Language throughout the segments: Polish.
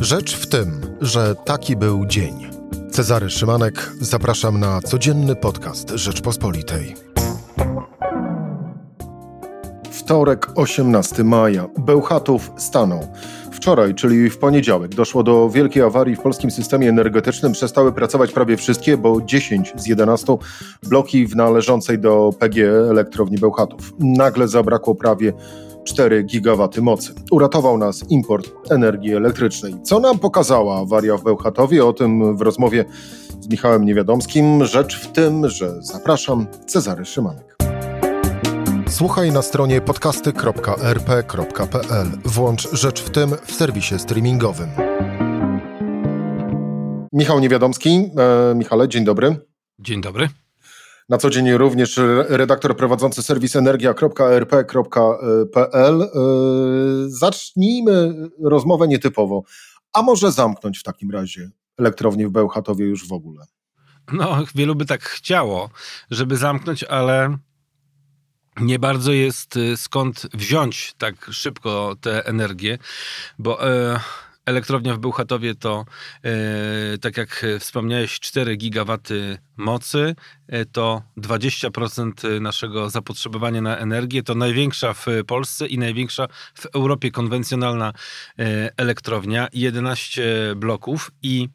Rzecz w tym, że taki był dzień. Cezary Szymanek, zapraszam na codzienny podcast Rzeczpospolitej. Wtorek, 18 maja. Bełchatów stanął. Wczoraj, czyli w poniedziałek, doszło do wielkiej awarii w polskim systemie energetycznym. Przestały pracować prawie wszystkie, bo 10 z 11 bloki w należącej do PGE elektrowni Bełchatów. Nagle zabrakło prawie 4 gigawaty mocy. Uratował nas import energii elektrycznej. Co nam pokazała awaria w Bełchatowie? O tym w rozmowie z Michałem Niewiadomskim. Rzecz w tym, że zapraszam Cezary Szymanek. Słuchaj na stronie podcasty.rp.pl. Włącz Rzecz w tym w serwisie streamingowym. Michał Niewiadomski. E, Michale, dzień dobry. Dzień dobry. Na co dzień również redaktor prowadzący serwis energia.rp.pl. E, zacznijmy rozmowę nietypowo. A może zamknąć w takim razie elektrownię w Bełchatowie już w ogóle? No, wielu by tak chciało, żeby zamknąć, ale nie bardzo jest y, skąd wziąć tak szybko tę energię, bo e, elektrownia w Bełchatowie to, e, tak jak wspomniałeś, 4 gigawaty mocy, e, to 20% naszego zapotrzebowania na energię, to największa w Polsce i największa w Europie konwencjonalna e, elektrownia, 11 bloków i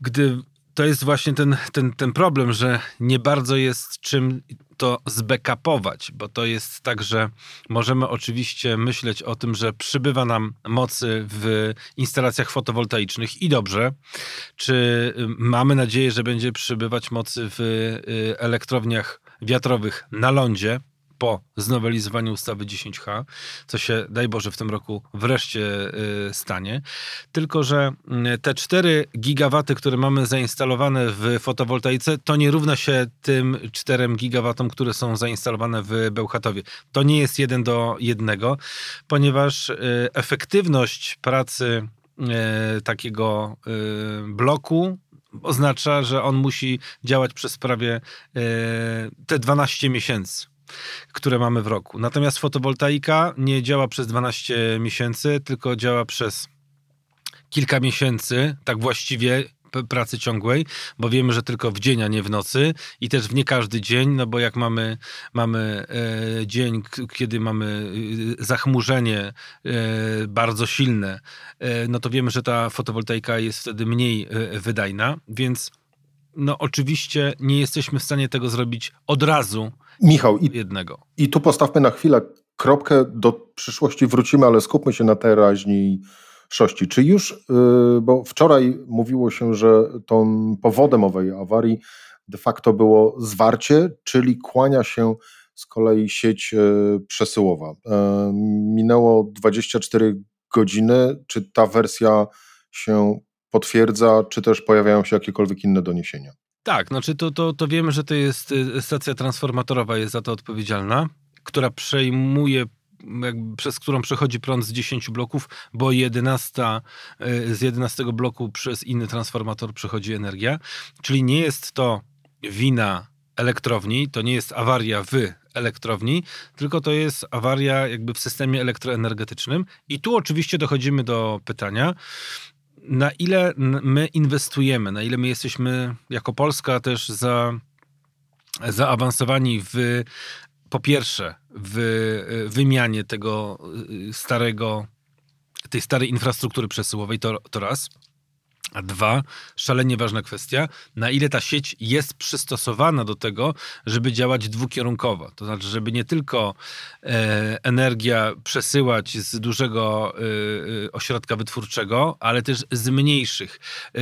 gdy to jest właśnie ten, ten, ten problem, że nie bardzo jest czym to zbackupować, bo to jest tak, że możemy oczywiście myśleć o tym, że przybywa nam mocy w instalacjach fotowoltaicznych i dobrze. Czy y, mamy nadzieję, że będzie przybywać mocy w y, elektrowniach wiatrowych na lądzie? Po znowelizowaniu ustawy 10H, co się, daj Boże, w tym roku wreszcie y, stanie. Tylko, że y, te 4 gigawaty, które mamy zainstalowane w fotowoltaice, to nie równa się tym 4 gigawatom, które są zainstalowane w Bełchatowie. To nie jest jeden do jednego, ponieważ y, efektywność pracy takiego bloku oznacza, że on musi działać przez prawie te 12 miesięcy które mamy w roku. Natomiast fotowoltaika nie działa przez 12 miesięcy, tylko działa przez kilka miesięcy, tak właściwie pracy ciągłej, bo wiemy, że tylko w dzień, a nie w nocy i też w nie każdy dzień, no bo jak mamy, mamy e, dzień, kiedy mamy e, zachmurzenie e, bardzo silne, e, no to wiemy, że ta fotowoltaika jest wtedy mniej e, wydajna, więc no oczywiście nie jesteśmy w stanie tego zrobić od razu, Michał, i, jednego. I tu postawmy na chwilę kropkę, do przyszłości wrócimy, ale skupmy się na teraźniejszości. Czy już, yy, bo wczoraj mówiło się, że tą powodem owej awarii de facto było zwarcie, czyli kłania się z kolei sieć yy, przesyłowa. Yy, minęło 24 godziny. Czy ta wersja się potwierdza, czy też pojawiają się jakiekolwiek inne doniesienia? Tak, znaczy to, to, to wiemy, że to jest y, stacja transformatorowa jest za to odpowiedzialna, która przejmuje przez którą przechodzi prąd z 10 bloków, bo 11, y, z 11 bloku przez inny transformator przechodzi energia. Czyli nie jest to wina elektrowni, to nie jest awaria w elektrowni, tylko to jest awaria jakby w systemie elektroenergetycznym. I tu oczywiście dochodzimy do pytania, na ile my inwestujemy, na ile my jesteśmy jako Polska też za, zaawansowani w po pierwsze w wymianie tego y, starego, tej starej infrastruktury przesyłowej, to, to raz. A dwa, szalenie ważna kwestia, na ile ta sieć jest przystosowana do tego, żeby działać dwukierunkowo. To znaczy, żeby nie tylko e, energia przesyłać z dużego e, e ośrodka wytwórczego, ale też z mniejszych e,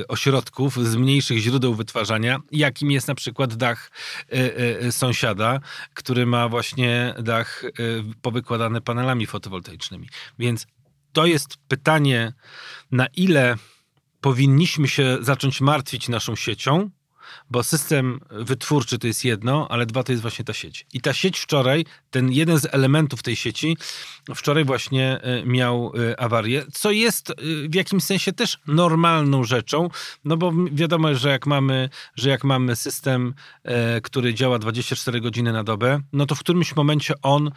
e ośrodków, z mniejszych źródeł wytwarzania, jakim jest na przykład dach e, sąsiada, który ma właśnie dach powykładany panelami fotowoltaicznymi. Więc to jest pytanie, na ile powinniśmy się zacząć martwić naszą siecią, bo system wytwórczy to jest jedno, ale dwa to jest właśnie ta sieć. I ta sieć wczoraj, ten jeden z elementów tej sieci, wczoraj właśnie e, miał e, awarię, co jest e, w jakimś sensie też normalną rzeczą, no bo wiadomo, że jak mamy, że jak mamy system, który działa 24 godziny na dobę, no to w którymś momencie on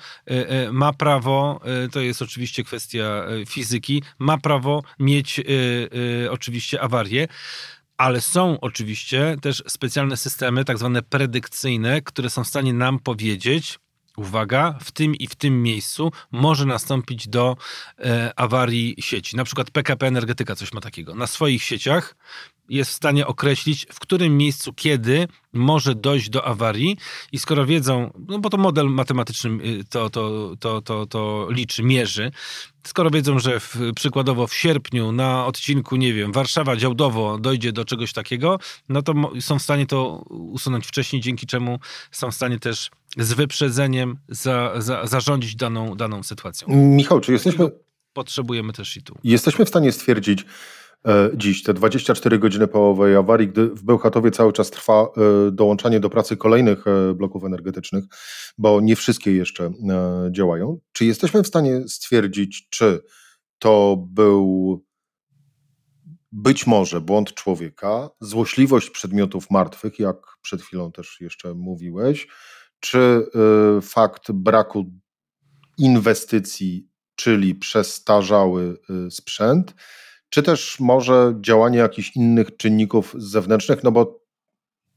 ma prawo, to jest oczywiście kwestia fizyki, ma prawo mieć oczywiście awarię ale są oczywiście też specjalne systemy, tak zwane predykcyjne, które są w stanie nam powiedzieć, uwaga, w tym i w tym miejscu może nastąpić do e, awarii sieci. Na przykład PKP Energetyka coś ma takiego. Na swoich sieciach jest w stanie określić, w którym miejscu, kiedy może dojść do awarii i skoro wiedzą, no bo to model matematyczny y, to, to, to, to, to liczy, mierzy, skoro wiedzą, że w, przykładowo w sierpniu na odcinku, nie wiem, Warszawa działdowo dojdzie do czegoś takiego, no to są w stanie to usunąć wcześniej, dzięki czemu są w stanie też z wyprzedzeniem za, za, zarządzić daną, daną sytuacją. Michał, czy jesteśmy... Potrzebujemy też i tu. Jesteśmy w stanie stwierdzić, E, dziś, te 24 godziny po owej awarii, gdy w Bełchatowie cały czas trwa e, dołączanie do pracy kolejnych e, bloków energetycznych, bo nie wszystkie jeszcze działają. Czy jesteśmy w stanie stwierdzić, czy to był być może błąd człowieka, złośliwość przedmiotów martwych, jak przed chwilą też jeszcze mówiłeś, czy fakt braku inwestycji, czyli przestarzały sprzęt, czy też może działanie jakichś innych czynników zewnętrznych, no bo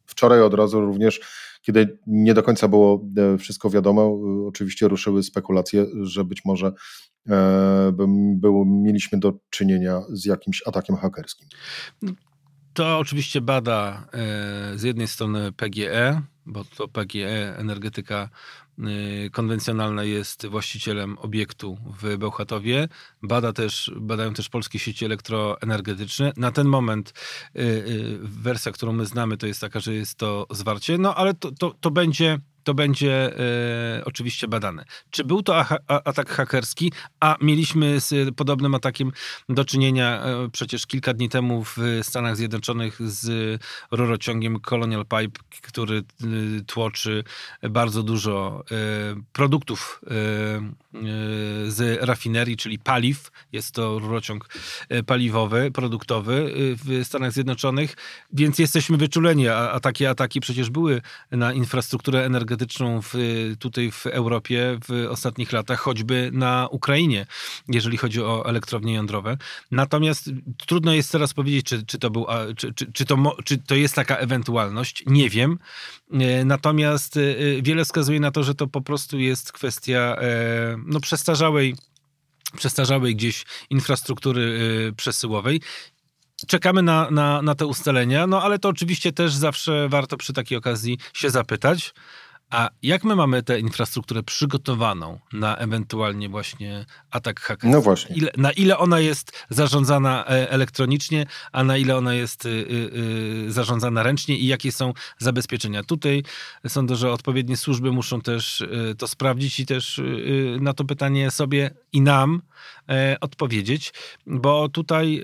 wczoraj od razu również, kiedy nie do końca było e, wszystko wiadomo, e, oczywiście ruszyły spekulacje, że być może e, było, mieliśmy do czynienia z jakimś atakiem hakerskim. To oczywiście bada z jednej strony PGE, bo to PGE Energetyka Y, konwencjonalna jest właścicielem obiektu w Bełchatowie. Bada też, badają też polskie sieci elektroenergetyczne. Na ten moment y, wersja, którą my znamy, to jest taka, że jest to zwarcie, no ale to, to, to będzie to będzie e, oczywiście badane. Czy był to atak hakerski, a mieliśmy z podobnym atakiem do czynienia e, przecież kilka dni temu w Stanach Zjednoczonych z rurociągiem Colonial Pipe, który e, tłoczy bardzo dużo e, produktów e, e, z rafinerii, czyli paliw. Jest to rurociąg paliwowy, produktowy w Stanach Zjednoczonych, więc jesteśmy wyczuleni, a, a takie ataki przecież były na infrastrukturę energetyczną energetyczną w, tutaj w Europie w ostatnich latach, choćby na Ukrainie, jeżeli chodzi o elektrownie jądrowe. Natomiast trudno jest teraz powiedzieć, czy, czy, to, był, czy, czy, czy, to, czy to jest taka ewentualność. Nie wiem. E, natomiast e, wiele wskazuje na to, że to po prostu jest kwestia e, no, przestarzałej przestarzałej gdzieś infrastruktury przesyłowej czekamy na, na, na te ustalenia, no ale to oczywiście też zawsze warto przy takiej okazji się zapytać. A jak my mamy tę infrastrukturę przygotowaną na ewentualnie właśnie atak hakerski? No właśnie. Ile, na ile ona jest zarządzana e, elektronicznie, a na ile ona jest y, y, zarządzana ręcznie i jakie są zabezpieczenia? Tutaj sądzę, że odpowiednie służby muszą też to sprawdzić i też na to pytanie sobie i nam e, odpowiedzieć, bo tutaj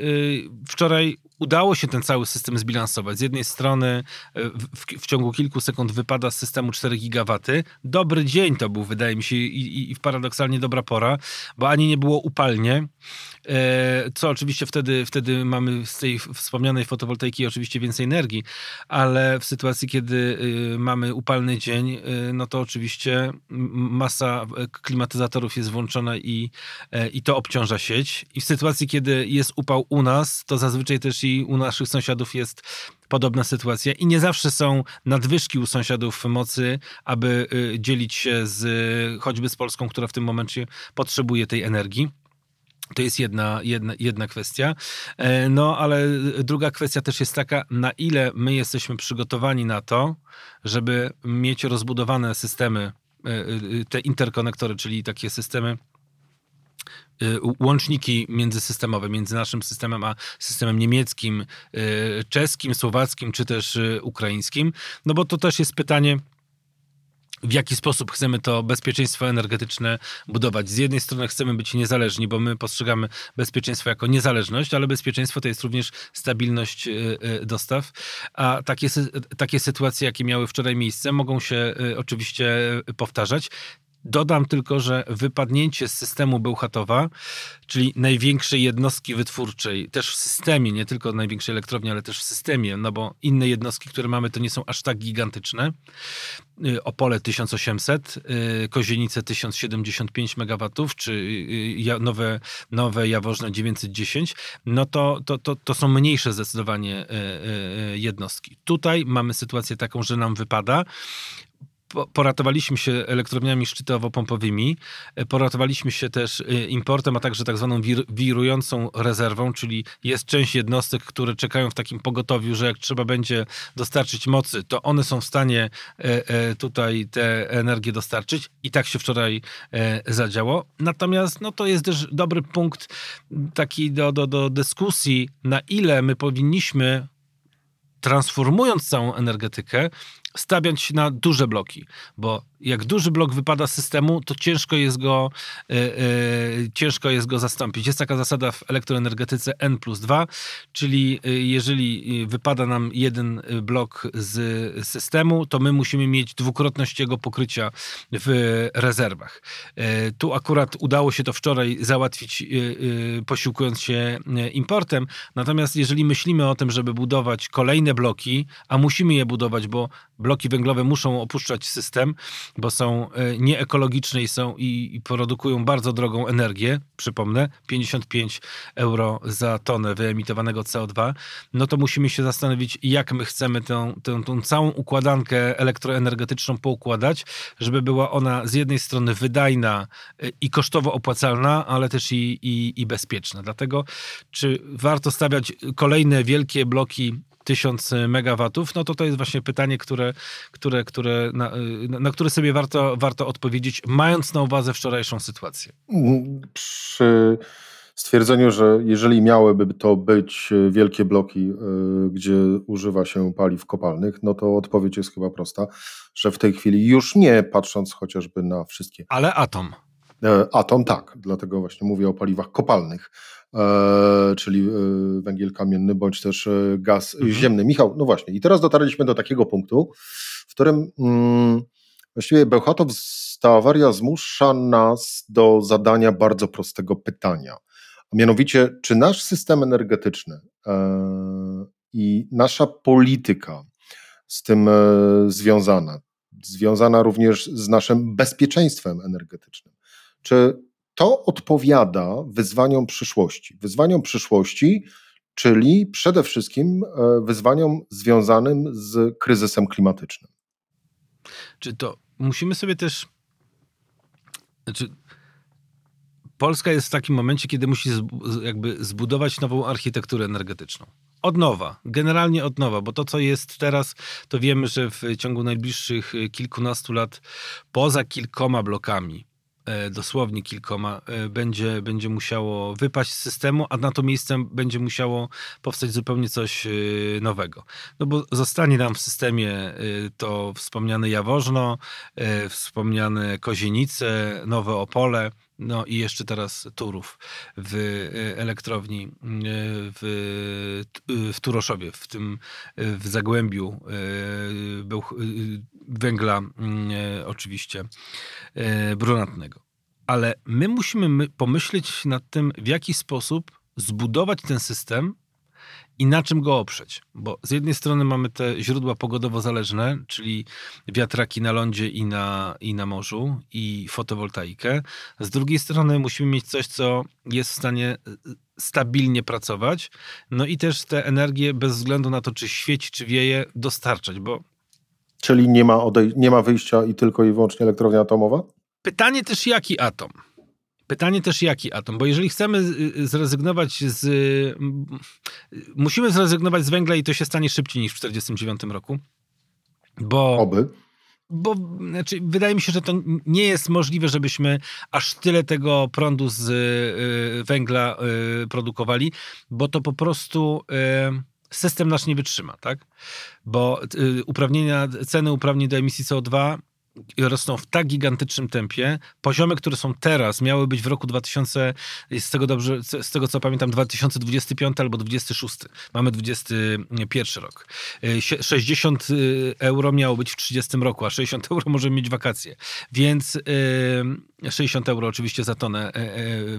wczoraj udało się ten cały system zbilansować. Z jednej strony e, w, w, ciągu kilku sekund wypada z systemu 4 gigawaty. Dobry dzień to był, wydaje mi się, i, i, paradoksalnie dobra pora, bo ani nie było upalnie, e, co oczywiście wtedy, wtedy mamy z tej wspomnianej fotowoltaiki oczywiście więcej energii, ale w sytuacji, kiedy e, mamy upalny dzień, no to oczywiście masa klimatyzatorów jest włączona i, i to obciąża sieć. I w sytuacji, kiedy jest upał u nas, to zazwyczaj też u naszych sąsiadów jest podobna sytuacja i nie zawsze są nadwyżki u sąsiadów mocy, aby y, dzielić się z choćby z Polską, która w tym momencie potrzebuje tej energii. To jest jedna, jedna, jedna kwestia. E, no, ale druga kwestia też jest taka, na ile my jesteśmy przygotowani na to, żeby mieć rozbudowane systemy, e, te interkonektory, czyli takie systemy Y, łączniki międzysystemowe między naszym systemem a systemem niemieckim, y, czeskim, słowackim czy też y, ukraińskim. No bo to też jest pytanie, w jaki sposób chcemy to bezpieczeństwo energetyczne budować. Z jednej strony chcemy być niezależni, bo my postrzegamy bezpieczeństwo jako niezależność, ale bezpieczeństwo to jest również stabilność y, y, dostaw. A takie, takie sytuacje, jakie miały wczoraj miejsce, mogą się y, oczywiście powtarzać. Dodam tylko, że wypadnięcie z systemu Bełchatowa, czyli największej jednostki wytwórczej, też w systemie, nie tylko największej elektrowni, ale też w systemie, no bo inne jednostki, które mamy, to nie są aż tak gigantyczne. Y, Opole 1800, y, Kozienice 1075 MW, czy y, nowe, nowe Jaworzne 910, no to, to, to, to są mniejsze zdecydowanie jednostki. Tutaj mamy sytuację taką, że nam wypada poratowaliśmy się elektrowniami szczytowo-pompowymi, e, poratowaliśmy się też e, importem, a także tak zwaną wir wirującą rezerwą, czyli jest część jednostek, które czekają w takim pogotowiu, że jak trzeba będzie dostarczyć mocy, to one są w stanie e, tutaj tę energię dostarczyć i tak się wczoraj zadziało. Natomiast no, to jest też dobry punkt taki do, do, do dyskusji, na ile my powinniśmy transformując całą energetykę, stawiać na duże bloki, bo jak duży blok wypada z systemu, to ciężko jest go, e, e, ciężko jest go zastąpić. Jest taka zasada w elektroenergetyce N plus 2, czyli e, jeżeli wypada nam jeden blok z systemu, to my musimy mieć dwukrotność jego pokrycia w rezerwach. Tu akurat udało się to wczoraj załatwić, posiłkując się importem. Natomiast jeżeli myślimy o tym, żeby budować kolejne bloki, a musimy je budować, bo bloki węglowe muszą opuszczać system, bo są e, nieekologiczne i, są, i, i produkują bardzo drogą energię, przypomnę, 55 euro za tonę wyemitowanego CO2, no to musimy się zastanowić, jak my chcemy tę, tę, całą układankę elektroenergetyczną poukładać, żeby była ona z jednej strony wydajna e, i kosztowo opłacalna, ale też i, i, i bezpieczna. Dlatego, czy warto stawiać kolejne wielkie bloki 1000 megawatów, no to to jest właśnie pytanie, które, które, które, na, na które sobie warto, warto odpowiedzieć, mając na uwadze wczorajszą sytuację. Przy stwierdzeniu, że jeżeli miałyby to być wielkie bloki, y, gdzie używa się paliw kopalnych, no to odpowiedź jest chyba prosta, że w tej chwili już nie, patrząc chociażby na wszystkie. Ale atom. E, atom tak, dlatego właśnie mówię o paliwach kopalnych, e, czyli e, węgiel kamienny bądź też gaz mhm. ziemny. Michał, no właśnie, i teraz dotarliśmy do takiego punktu, w którym mm, właściwie Bełchatow, ta awaria zmusza nas do zadania bardzo prostego pytania. A mianowicie, czy nasz system energetyczny i nasza polityka z tym związana, związana również z naszym bezpieczeństwem energetycznym, czy to odpowiada wyzwaniom przyszłości? Wyzwaniom przyszłości, czyli przede wszystkim e, wyzwaniom związanym z kryzysem klimatycznym. Czy to musimy sobie też. Znaczy, Polska jest w takim momencie, kiedy musi jakby zbudować nową architekturę energetyczną. Od nowa, generalnie od nowa, bo to, co jest teraz, to wiemy, że w ciągu najbliższych kilkunastu lat, poza kilkoma blokami, E, dosłownie kilkoma, e, będzie, będzie musiało wypaść z systemu, a na to miejsce będzie musiało powstać zupełnie coś e, nowego. No bo zostanie nam w systemie to wspomniane Jaworzno, wspomniane Kozienice, Nowe Opole, no i jeszcze teraz Turów w elektrowni w, w Turoszowie, w tym w Zagłębiu węgla oczywiście brunatnego. Ale my musimy pomyśleć nad tym, w jaki sposób zbudować ten system i na czym go oprzeć. Bo z jednej strony mamy te źródła pogodowo zależne, czyli wiatraki na lądzie i na, i na morzu, i fotowoltaikę. Z drugiej strony musimy mieć coś, co jest w stanie e, stabilnie pracować, no i też tę energię bez względu na to, czy świeci, czy wieje, dostarczać, bo... Czyli nie ma, odej- nie ma wyjścia i tylko i wyłącznie elektrownia atomowa? Pytanie też, jaki atom? Pytanie też jaki atom, bo jeżeli chcemy zrezygnować z. Musimy zrezygnować z węgla i to się stanie szybciej niż w 1949 roku. Bo. Oby. Bo znaczy, wydaje mi się, że to nie jest możliwe, żebyśmy aż tyle tego prądu z y, węgla y, produkowali, bo to po prostu y, system nasz nie wytrzyma, tak? Bo uprawnienia, ceny uprawnień do emisji CO2 rosną w tak gigantycznym tempie. Poziomy, które są teraz, miały być w roku 2000, z tego, dobrze, z tego co pamiętam, 2025 albo 26. Mamy 21 rok. 60 y, euro miało być w 30 roku, a 60 euro możemy mieć wakacje. Więc 60 euro oczywiście za tonę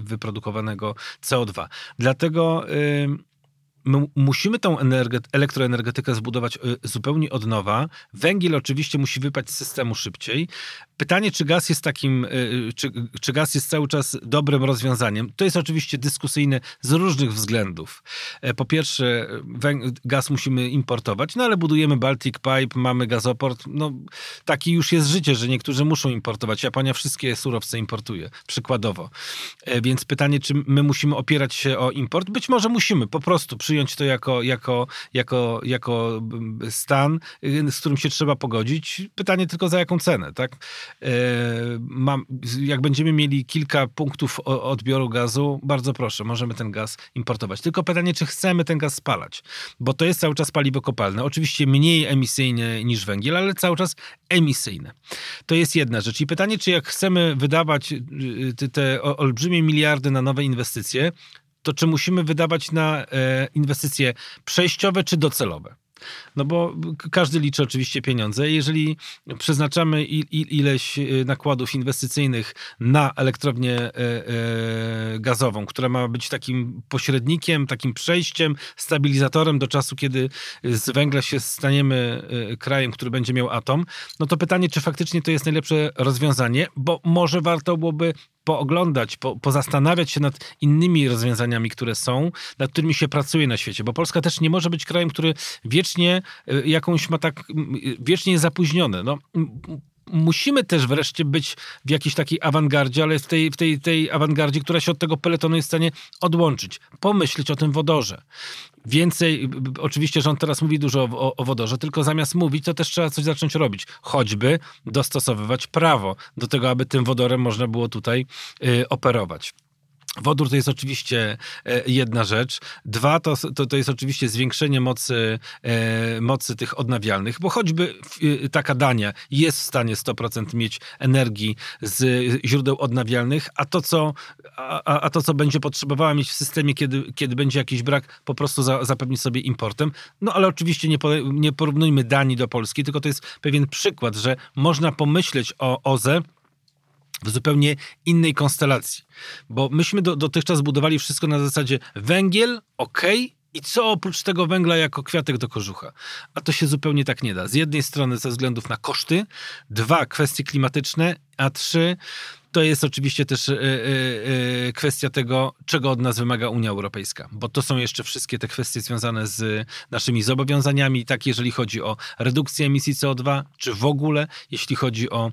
wyprodukowanego CO2. Dlatego my musimy tą elektroenergetykę zbudować y, zupełnie od nowa. Węgiel oczywiście musi wypaść z systemu szybciej. Pytanie, czy gaz jest takim, y, czy, czy gaz jest cały czas dobrym rozwiązaniem, to jest oczywiście dyskusyjne z różnych względów. E, po pierwsze, gaz musimy importować, no ale budujemy Baltic Pipe, mamy gazoport. No, taki już jest życie, że niektórzy muszą importować. Japonia wszystkie surowce importuje, przykładowo. E, więc pytanie, czy my musimy opierać się o import? Być może musimy, po prostu przyjąć to jako, jako, jako, jako mm, stan, y, z którym się trzeba pogodzić. Pytanie tylko za jaką cenę, tak? E, mam, jak będziemy mieli kilka punktów odbioru gazu, bardzo proszę, możemy ten gaz importować. Tylko pytanie, czy chcemy ten gaz spalać, bo to jest cały czas paliwo kopalne. Oczywiście mniej emisyjne niż węgiel, ale cały czas emisyjne. To jest jedna rzecz. I pytanie, czy jak chcemy wydawać y, y, te olbrzymie miliardy na nowe inwestycje, to czy musimy wydawać na e, inwestycje przejściowe czy docelowe? No bo każdy liczy oczywiście pieniądze. Jeżeli przeznaczamy ileś e, nakładów inwestycyjnych na elektrownię e, gazową, która ma być takim pośrednikiem, takim przejściem, stabilizatorem do czasu, kiedy z węgla się staniemy krajem, który będzie miał atom, no to pytanie, czy faktycznie to jest najlepsze rozwiązanie, bo może warto byłoby pooglądać, po, pozastanawiać się nad innymi rozwiązaniami, które są, nad którymi się pracuje na świecie, bo Polska też nie może być krajem, który wiecznie e, jakąś ma tak, wiecznie jest zapóźniony. No, musimy też wreszcie być w jakiejś takiej awangardzie, ale w tej, w tej, tej awangardzie, która się od tego peletonu jest w stanie odłączyć. Pomyśleć o tym wodorze. Więcej, oczywiście rząd teraz mówi dużo o, o wodorze, tylko zamiast mówić, to też trzeba coś zacząć robić. Choćby dostosowywać prawo do tego, aby tym wodorem można było tutaj y, operować. Wodór to jest oczywiście e, jedna rzecz. Dwa to, to, to jest oczywiście zwiększenie mocy, e, mocy tych odnawialnych, bo choćby e, taka Dania jest w stanie 100% mieć energii z źródeł odnawialnych, a to, co, a, a to, co będzie potrzebowała mieć w systemie, kiedy, kiedy będzie jakiś brak, po prostu za, zapewni sobie importem. No ale oczywiście nie, nie porównujmy Danii do Polski, tylko to jest pewien przykład, że można pomyśleć o OZE w zupełnie innej konstelacji. Bo myśmy do, dotychczas budowali wszystko na zasadzie węgiel, ok, i co oprócz tego węgla jako kwiatek do kożucha? A to się zupełnie tak nie da. Z jednej strony ze względów na koszty, dwa kwestie klimatyczne, a trzy to jest oczywiście też e, e, e, kwestia tego, czego od nas wymaga Unia Europejska, bo to są jeszcze wszystkie te kwestie związane z naszymi zobowiązaniami, tak jeżeli chodzi o redukcję emisji CO2, czy w ogóle jeśli chodzi o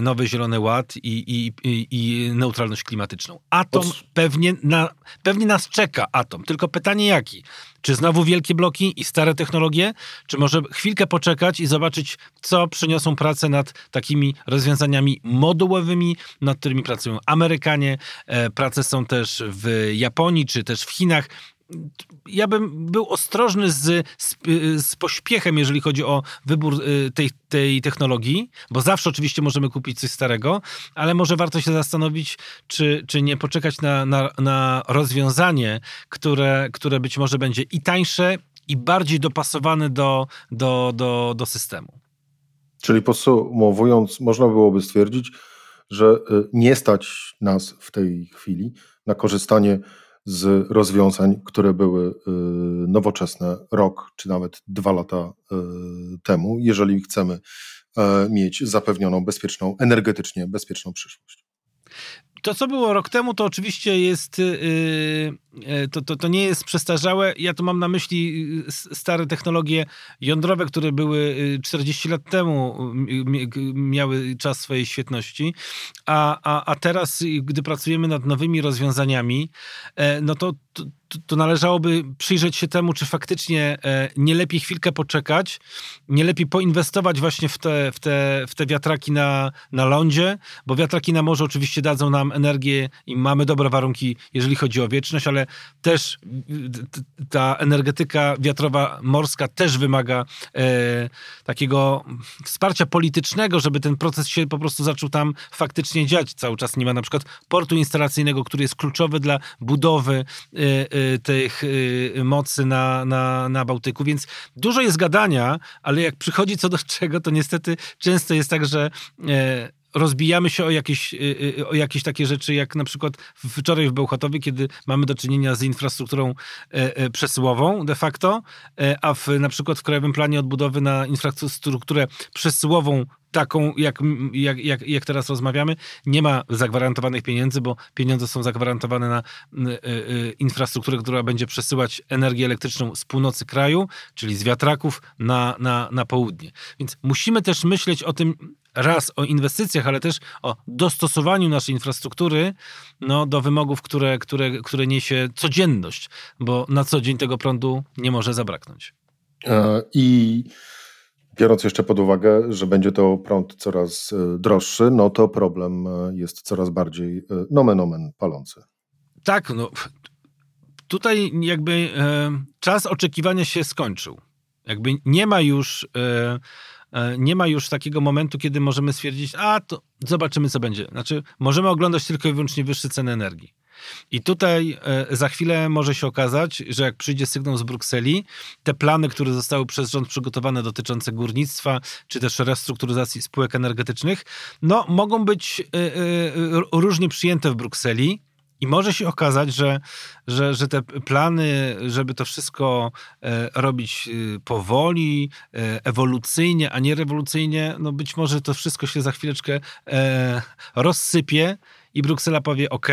nowy Zielony Ład i, i, i, i neutralność klimatyczną. Atom pewnie, na, pewnie nas czeka, atom, tylko pytanie jaki? Czy znowu wielkie bloki i stare technologie? Czy może chwilkę poczekać i zobaczyć, co przyniosą prace nad takimi rozwiązaniami modułowymi, nad którymi pracują Amerykanie? E, prace są też w Japonii czy też w Chinach ja bym był ostrożny z, z, z, pośpiechem, jeżeli chodzi o wybór y, tej, tej technologii, bo zawsze oczywiście możemy kupić coś starego, ale może warto się zastanowić, czy, czy nie poczekać na, na, na rozwiązanie, które, które być może będzie i tańsze, i bardziej dopasowane do, do, do, do systemu. Czyli podsumowując, można byłoby stwierdzić, że y, nie stać nas w tej chwili na korzystanie z rozwiązań, które były y, nowoczesne rok czy nawet dwa lata y, temu, jeżeli chcemy e, mieć zapewnioną bezpieczną, energetycznie bezpieczną przyszłość. To, co było rok temu, to oczywiście jest, yy, to, to, to nie jest przestarzałe. Ja tu mam na myśli stare technologie jądrowe, które były 40 lat temu, miały czas swojej świetności, a, a, a teraz, gdy pracujemy nad nowymi rozwiązaniami, no to, to to należałoby przyjrzeć się temu, czy faktycznie e, nie lepiej chwilkę poczekać, nie lepiej poinwestować właśnie w te, w te, w te wiatraki na, na lądzie, bo wiatraki na morzu oczywiście dadzą nam energię i mamy dobre warunki, jeżeli chodzi o wieczność, ale też ta energetyka wiatrowa morska też wymaga e, takiego wsparcia politycznego, żeby ten proces się po prostu zaczął tam faktycznie dziać. Cały czas nie ma na przykład portu instalacyjnego, który jest kluczowy dla budowy y, y, tych y, mocy na, na, na Bałtyku, więc dużo jest gadania, ale jak przychodzi co do czego, to niestety często jest tak, że rozbijamy się o jakieś, o jakieś takie rzeczy, jak na przykład wczoraj w Bełchatowie, kiedy mamy do czynienia z infrastrukturą przesyłową de facto, a w, na przykład w Krajowym Planie Odbudowy na infrastrukturę przesyłową taką, jak, jak, jak, jak teraz rozmawiamy, nie ma zagwarantowanych pieniędzy, bo pieniądze są zagwarantowane na y, y, infrastrukturę, która będzie przesyłać energię elektryczną z północy kraju, czyli z wiatraków na, na, na południe. Więc musimy też myśleć o tym, raz o inwestycjach, ale też o dostosowaniu naszej infrastruktury no, do wymogów, które, które, które niesie codzienność, bo na co dzień tego prądu nie może zabraknąć. E, I Biorąc jeszcze pod uwagę, że będzie to prąd coraz e, droższy, no to problem e, jest coraz bardziej e, nomen omen palący. Tak, no tutaj jakby e, czas oczekiwania się skończył. Jakby nie ma już e, nie ma już takiego momentu, kiedy możemy stwierdzić, a to zobaczymy, co będzie. Znaczy, możemy oglądać tylko i wyłącznie wyższe ceny energii. I tutaj e, za chwilę może się okazać, że jak przyjdzie sygnał z Brukseli, te plany, które zostały przez rząd przygotowane dotyczące górnictwa, czy też restrukturyzacji spółek energetycznych, no mogą być e, e, różnie przyjęte w Brukseli. I może się okazać, że, że, że te plany, żeby to wszystko robić powoli, ewolucyjnie, a nie rewolucyjnie, no być może to wszystko się za chwileczkę rozsypie i Bruksela powie: OK,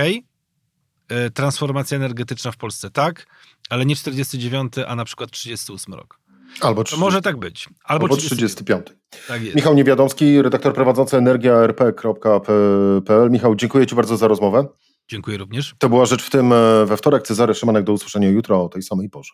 transformacja energetyczna w Polsce, tak, ale nie 49, a na przykład 38 rok. Albo 30, to może tak być. Albo, albo 35. 35. Tak. Michał Niewiadomski, redaktor prowadzący energiarp.pl. Michał, dziękuję Ci bardzo za rozmowę. Dziękuję również. To była rzecz w tym e, we wtorek. Cezary Szymanek, do usłyszenia jutro o tej samej porze.